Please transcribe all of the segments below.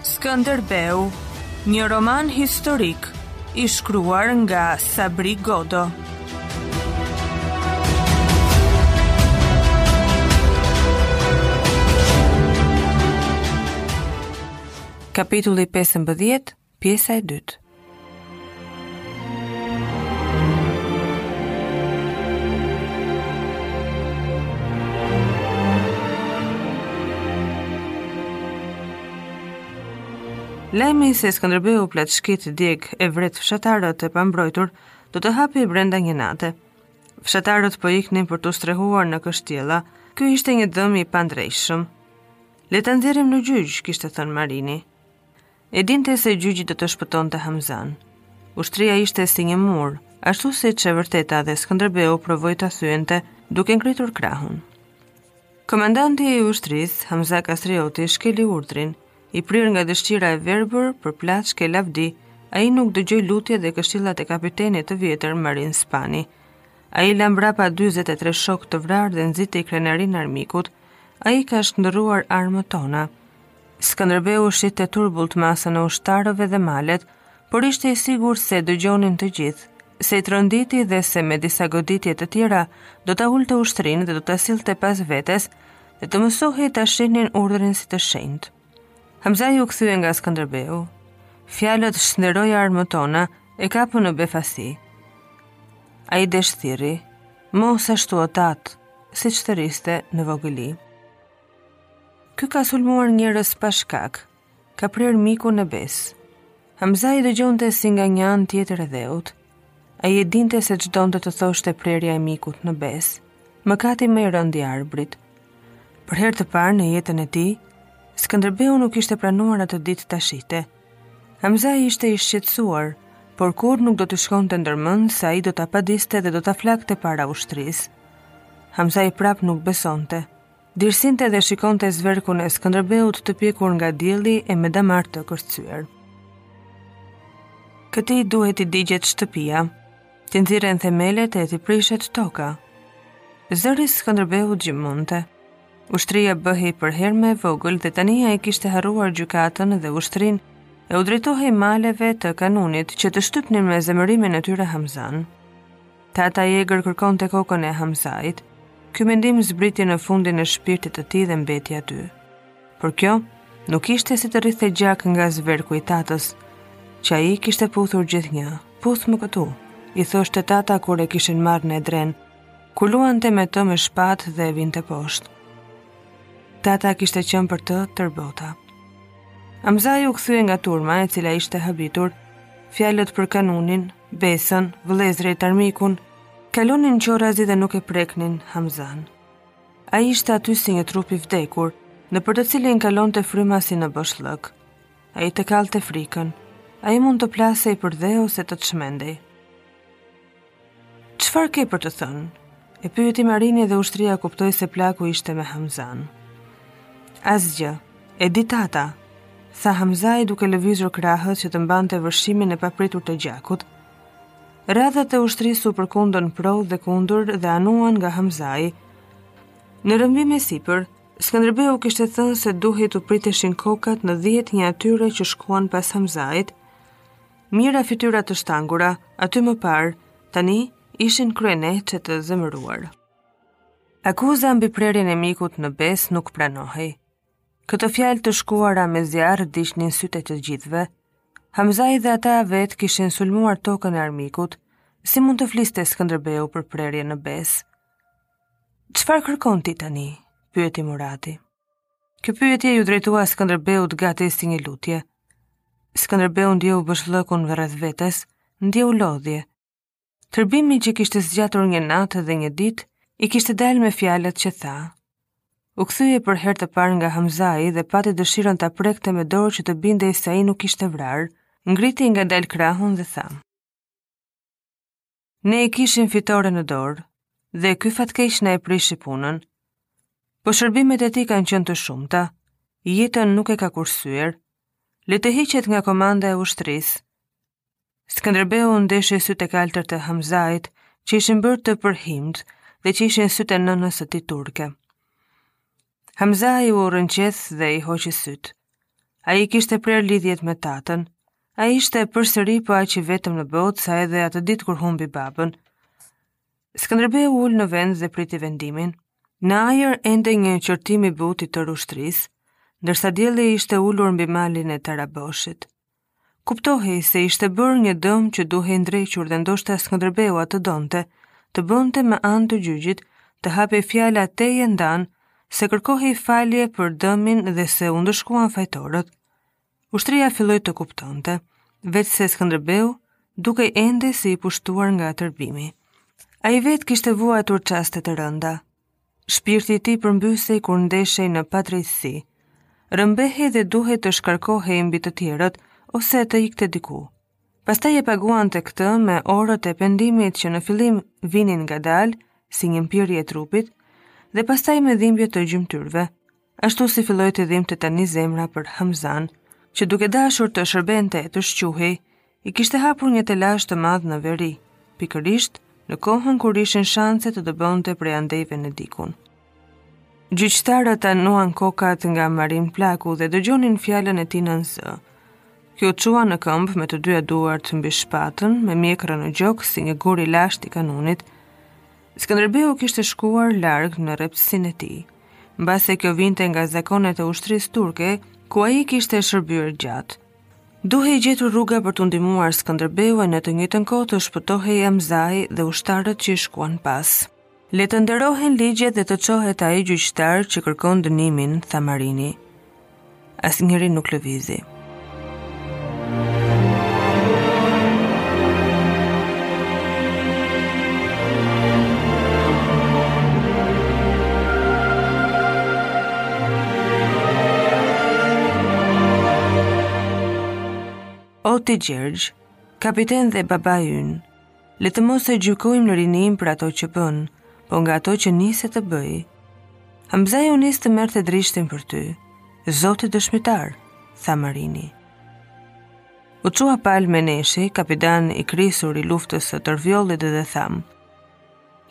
Skënderbeu, një roman historik i shkruar nga Sabri Godo. Kapitulli 15, pjesa e dytë. Lajmi se Skënderbeu plaçkit, djeg e vret fshatarët e pambrojtur do të hapej brenda një nate. Fshatarët po iknin për t'u strehuar në kështjella. Ky ishte një dëm i pandreqshëm. Le ta nxjerrim në gjyq, kishte thënë Marini. E dinte se gjyqi do të shpëtonte Hamzanë. Ushtria ishte si një mur, ashtu siç qe e vërteta dhe Skënderbeu provoi ta thyente duke ngritur krahun. Komandanti i ushtrisë, Hamza Kastrioti, shkeli urdhrin, i prirë nga dëshira e verbër për plaçkë e lavdi, ai nuk dëgjoi lutjet dhe këshillat e kapitenit të vjetër Marin Spani. Ai la mbrapa 43 shokë të vrarë dhe nxiti krenarinë e armikut, ai ka çnderuar armët tona, Skënderbeu shihte turbull masën e ushtarëve dhe malet, por ishte i sigurt se e dëgjonin të gjithë, se i tronditi dhe se me disa goditje të tjera do ta ulte ushtrinë dhe do ta sillte pas vetes dhe të mësohej ta shihnin urdhrin si të shenjtë. Hamzai u kthye nga Skënderbeu. Fjalët shndëroi armët tona e kapën në befasi. Ai desh thirri, mos ashtu o tatë, siç thërriste në vogëli. Ky ka sulmuar njerëz pa shkak, ka prerë mikun në besë. Hamzai dëgjonte si nga një anë tjetër e dheut. Ai e dinte se ç'donte të thoshte prerja e mikut në besë. Mëkati më i rëndë i arbrit. Për herë të parë në jetën e tij, Skënderbeu nuk kishte pranuar atë ditë ta shihte. Hamzai ishte i shqetësuar, por kurrë nuk do t'i shkonte ndër mend se ai do ta padiste dhe do ta flakte para ushtrisë. Hamzai prapë nuk besonte, Dirsinte dhe shikonte zverkun e Skënderbeut të pjekur nga dielli e me damarë të kërcyer. Këtij duhet t'i digjet shtëpia, t'i nxirren themelet e t'i prishet toka. Zëri i Skënderbeut gjëmonte. Ushtria bëhej përherë më e vogël dhe tani ai e kishte harruar gjykatën dhe ushtrinë e u drejtohej maleve të kanunit që ta shtypnin me zemërimin e tyre Hamzanë. Tata i egër kërkonte kokën e Hamzait. Ky mendim zbriti në fundin e shpirtit të tij dhe mbeti aty. Por kjo, nuk ishte si të rridhte gjak nga zverku i tatës, që ai e kishte puthur gjithnjë, puth më këtu, i thoshte tata kur e kishin marrë në Edrene, ku luante me të me shpatë dhe e vinte poshtë. Tata kishte qenë për të tërë bota. Hamzai u kthye nga turma e cila ishte habitur, fjalët për kanunin, Besën, vëllezërit e armikun, kalonin qorazi dhe nuk e preknin Hamzan. Ai ishte aty si një trup i vdekur, nëpër të cilin kalonte fryma si në boshllëk. Ai të kallte frikën, ai mund të plasej përdhe ose të çmendej. Çfarë ke për të thënë? E pyeti Marini dhe ushtria kuptoi se plaku ishte me Hamzan. Asgjë, e di tata, tha Hamzai duke lëvizur krahët që të mbante vërshimin e papritur të gjakut. Radhët e ushtrisë u përkundën pro dhe kundër dhe anuan nga Hamzai. Në rrëmbim e sipër, Skënderbeu kishte thënë se duhej t'u priteshin kokat një në 10 atyre që shkuan pas Hamzait. Mijëra fytyra të shtangura, aty më parë, tani ishin kryeneçe të zemëruara. Akuza mbi prerjen e mikut në besë nuk pranohej. Këto fjalë të shkruara me zjarr digjnin sytë e të gjithëve. Hamzai dhe ata vetë kishin sulmuar tokën e armikut, si mund të fliste Skënderbeu për prerje në besë. Çfarë kërkon ti tani? pyeti Murati. Kjo pyetje iu drejtua Skënderbeut gati si një lutje. Skënderbeu ndjeu boshllëkun rreth vetes, ndjeu lodhje. Tërbimi që kishte zgjatur një natë dhe një ditë, i kishte dalë me fjalët që tha. U kthye për herë të parë nga Hamzai dhe pati dëshirën ta prekte me dorë që të bindej se ai nuk ishte vrarë. Ngriti ngadalë krahun dhe tha. Ne e kishim fitoren në dorë, dhe ky fatkeq na e prishi punën. Po shërbimet e tij kanë qenë të shumta, jetën nuk e ka kursyer. Le të hiqet nga komanda e ushtrisë. Skënderbeu ndeshi sytë e kaltër të Hamzait, që ishin bërë të përhimtë dhe që ishin sytë e nënës së tij turke. Hamzai u rrënqeth dhe i hoqi sytë. Ai kishte prerë lidhjet me tatën. Ai ishte përsëri po aq i vetëm në botë sa edhe atë ditë kur humbi babën. Skënderbeu u ul në vend dhe priti vendimin. Në ajër endej qortimi i butë i tërë ushtrisë, ndërsa dielli ishte ulur mbi malin e Taraboshit. Kuptohej se ishte bërë një dëm që duhej ndrequr dhe ndoshta Skënderbeu atë donte, të bënte me anë të gjyqit, të hapej fjala tejendanë, se kërkohej falje për dëmin dhe se u ndëshkuan fajtorët. Ushtria filloi të kuptonte, veçse Skënderbeu dukej ende si i pushtuar nga tërbimi. Ai vetë kishte vuajtur çaste të rënda, Shpirti i tij përmbysej kur ndeshej në padrejtësi. Rrëmbehej dhe duhej të shkarkohej mbi të tjerët ose të ikte diku. Pastaj e paguante këtë me orët e pendimit që në fillim vinin ngadalë, si një mpirje e trupit, dhe pastaj me dhimbje të gjymtyrëve. Ashtu si filloi t'i dhimbte tani zemra për Hamzanë, që duke dashur të shërbente e të shquhej, i kishte hapur një telash të madh në veri, pikërisht në kohën kur ishin shanse të dëbonte prej andej Venedikun. Gjyqtarët anuan kokat nga Marin plaku dhe dëgjonin fjalën e tij nën zë. Ky u çua në këmbë me të dyja duart mbi shpatën, me mjekrën në gjoks si një gur i lashtë i kanunit, Skënderbeu kishte shkuar larg në rreptësinë e tij. Mbase kjo vinte nga zakonet e ushtrisë turke, ku ai kishte shërbyer gjatë. Duhej gjetur rruga për t'u ndihmuar Skënderbeu e në të njëjtën kohë të shpëtohej Hamzai dhe ushtarët që i shkuan pas. Le të nderohen ligjet dhe të çohet ai gjyqtar që kërkon dënimin, tha Marini. Asnjëri nuk lëvizi. O ti Gjergj, kapiten dhe baba ynë, Le të mos e gjykojmë njerinë për ato që bën, po nga ato që niset të bëjë. Hamzai u nis të merrte Drishtin për ty. Zoti dëshmitar, tha Marini. U çua Pal Meneshi, kapedan i krisur i luftës së Torviollit dhe tha.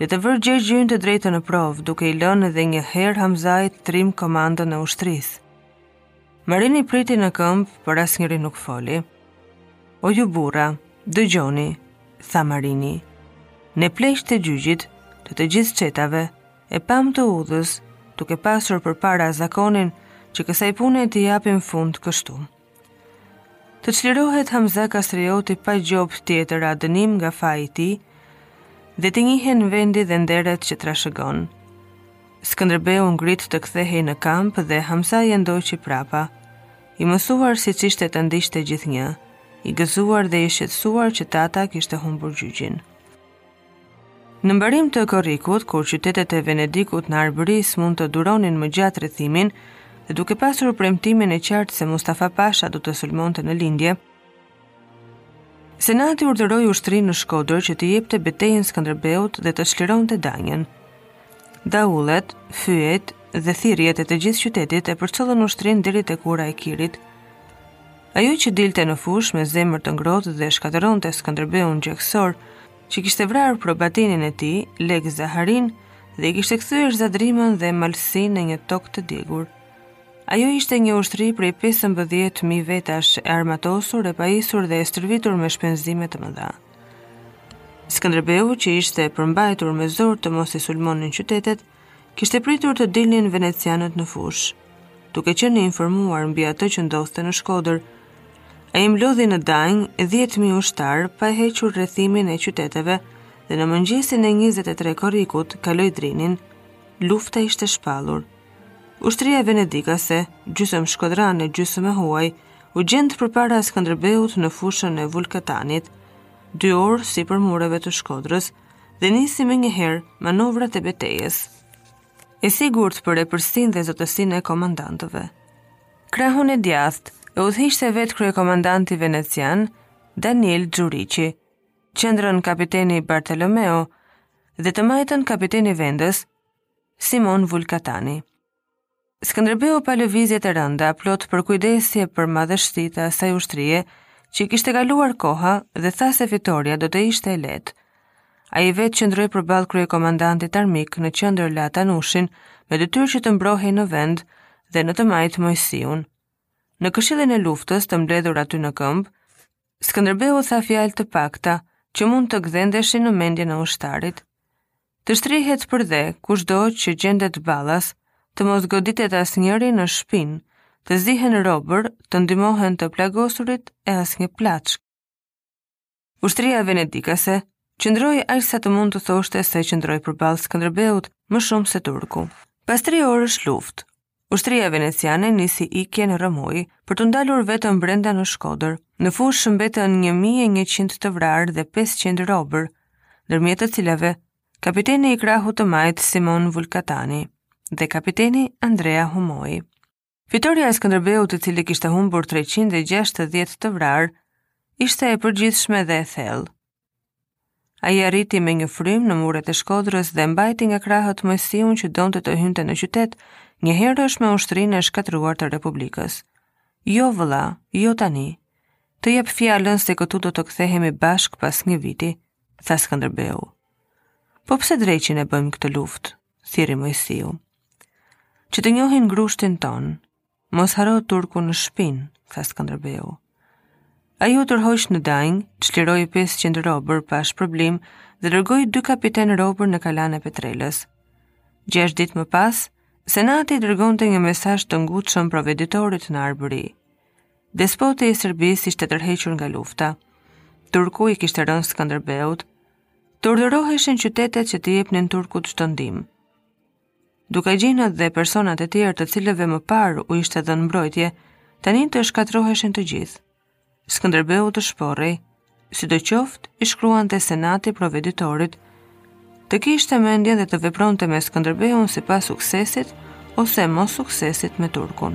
Le të vërë Gjergji ynë të drejtën në provë, duke i lënë edhe një herë Hamzait trim komandën e ushtrisë. Marini priti në këmbë, por asnjëri nuk foli. O ju burra, dëgjoni, tha Marini. Ne pleqtë e gjyqit, të të gjitha çetave, e pamë të udhës, duke pasur përpara zakonin që kësaj pune t'i japim fund kështu. Të çlirohet Hamza Kastrioti pa gjobë tjetër a dënim nga faji i tij, dhe t'i njihen vendi dhe nderet që trashëgon. Skënderbeu u ngrit të kthehej në kamp dhe Hamzai e ndoqi prapa. I mësuar siç ishte të ndiqte gjithnjë, i gëzuar dhe i shqetësuar që tata kishte humbur gjyqin. Në mbarim të korrikut, kur qytetet e Venedikut në Arbëri s'mund të duronin më gjatë rrethimin, dhe duke pasur premtimin e qartë se Mustafa Pasha do të sulmonte në lindje, Senati urdhëroi ushtrinë në Shkodër që t'i jepte betejën Skënderbeut dhe të çlironte Danjën. Daullet, fyjet dhe thirrjet e të gjithë qytetit e përcollën ushtrinë deri tek ura e Kirit. Ajo që dilte në fushë me zemër të ngrohtë dhe shkatërronte Skënderbeun gjaksor, që kishte vrarë probatinin e tij, Lekë Zaharinë, dhe i kishte kthyer Zadrimën dhe Malësinë në një tokë të djegur. Ajo ishte një ushtri prej 15.000 vetash e armatosur e pajisur dhe e stërvitur me shpenzime të mëdha. Skënderbeu, që ishte përmbajtur me zor të mos i sulmonte qytetet, kishte pritur të dilnin venecianët në fushë. Duke qenë i informuar mbi atë që ndodhte në Shkodër, ai mblodhi në Danjë 10.000 ushtarë pa e hequr rrethimin e qyteteve dhe në mëngjesin e 23 korrikut kaloi Drinin, lufta ishte shpallur. Ushtria venedikase, gjysëm shkodrane e gjysëm e huaj, u gjend përpara Skënderbeut në fushën e Vulkatanit, dy orë sipër mureve të Shkodrës, dhe nisi menjëherë manovrat e betejës. E sigurt për epërsinë dhe zotësinë e komandantëve. Krahun e djathtë, e udhëhiqte vetë kryekomandanti venecian Daniel Gjuriçi, qendrën kapiteni Bartolomeo dhe të majtën kapiteni vendës Simon Vulkatani. Skënderbeu pa lëvizjet e rënda, plot përkujdesje për madhështi të asaj ushtrie, që i kishte kaluar koha dhe tha se fitorja do të ishte e lehtë. Ai vetë qëndroi përballë kryekomandantit armik në qendër la Tanushin, me detyrë që të mbrohej në vend dhe në të majtë Moisiun. Në këshillin e luftës të mbledhur aty në këmbë, Skënderbeu tha fjalë të pakta që mund të gdhendeshin në mendjen e ushtarit. Të shtrihet përdhe, kushdo që gjendet ballas, të mos goditet asnjëri në shpinë, të zihen robër, të ndihmohen të plagosurit e asnjë plaçkë. Ushtria venedikase qëndroi aq sa të mund të thoshte se qëndroi përballë Skënderbeut më shumë se turku. Pas tri orësh luftë, Ushtria veneciane nisi ikjen rrëmujë për t'u ndalur vetëm brenda në Shkodër. Në fushë mbetën 1100 të vrarë dhe 500 robër, ndërmjet të cilëve kapiteni i krahut të majtë Simon Vulkatani dhe kapiteni Andrea Humoi. Fitorja e Skënderbeut, i cili kishte humbur 360 të vrarë, ishte e përgjithshme dhe e thellë. Ai arriti me një frymë në muret e Shkodrës dhe mbajti nga krahët Moisiun që donte të hynte në qytet, njëherësh me ushtrinë e shkatërruar të Republikës. Jo vëlla, jo tani. Të jap fjalën se këtu do të kthehemi bashkë pas një viti, tha Skënderbeu. Po pse dreqin e bëjmë këtë luftë, thirri Moisiu. Që të njohin grushtin tonë, Mos harro turku në shpinë, tha Skënderbeu. Ai u tërhoq në Danjë, çliroi 500 robër pa shpërblim dhe dërgoi dy kapitenë robër në kalanë e Petrelës. Gjashtë ditë më pas, senati dërgonte një mesazh të ngutshëm proveditorit në Arbëri. Despoti i Serbisë ishte tërhequr nga lufta. Turku i kishte rënë Skënderbeut, të urdhëroheshin qytetet që t'i jepnin turkut çdo ndihmë. Dukagjinët dhe personat e tjerë të cilëve më parë u ishte dhënë mbrojtje, tani të shkatërroheshin të gjithë. Skënderbeu të shporrej, sidoqoftë, i shkruante senati proveditorit, të kishte mendjen dhe të vepronte me Skënderbeun sipas suksesit ose mossuksesit me Turkun.